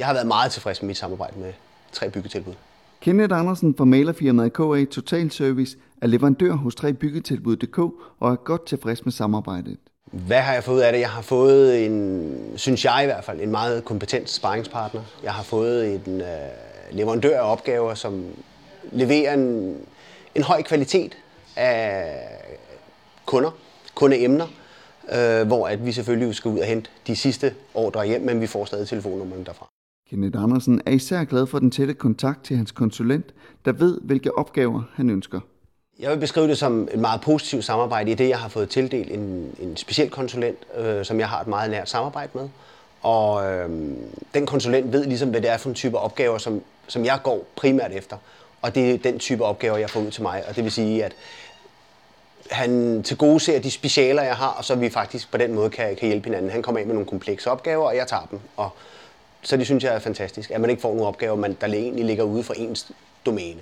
jeg har været meget tilfreds med mit samarbejde med tre byggetilbud. Kenneth Andersen fra malerfirmaet KA Total Service er leverandør hos 3 byggetilbud.dk og er godt tilfreds med samarbejdet. Hvad har jeg fået ud af det? Jeg har fået en, synes jeg i hvert fald, en meget kompetent sparringspartner. Jeg har fået en øh, leverandør af opgaver, som leverer en, en høj kvalitet af kunder, kundeemner, øh, hvor at vi selvfølgelig skal ud og hente de sidste ordre hjem, men vi får stadig telefonnummerne derfra. Kenneth Andersen er især glad for den tætte kontakt til hans konsulent, der ved, hvilke opgaver han ønsker. Jeg vil beskrive det som et meget positivt samarbejde i det, jeg har fået tildelt en, en speciel konsulent, øh, som jeg har et meget nært samarbejde med. Og øh, den konsulent ved ligesom, hvad det er for en type opgaver, som, som jeg går primært efter. Og det er den type opgaver, jeg får ud til mig. Og det vil sige, at han til gode ser de specialer, jeg har, og så vi faktisk på den måde kan, kan hjælpe hinanden. Han kommer ind med nogle komplekse opgaver, og jeg tager dem. Og så det synes jeg er fantastisk, at man ikke får nogle opgaver, man, der egentlig ligger ude for ens domæne.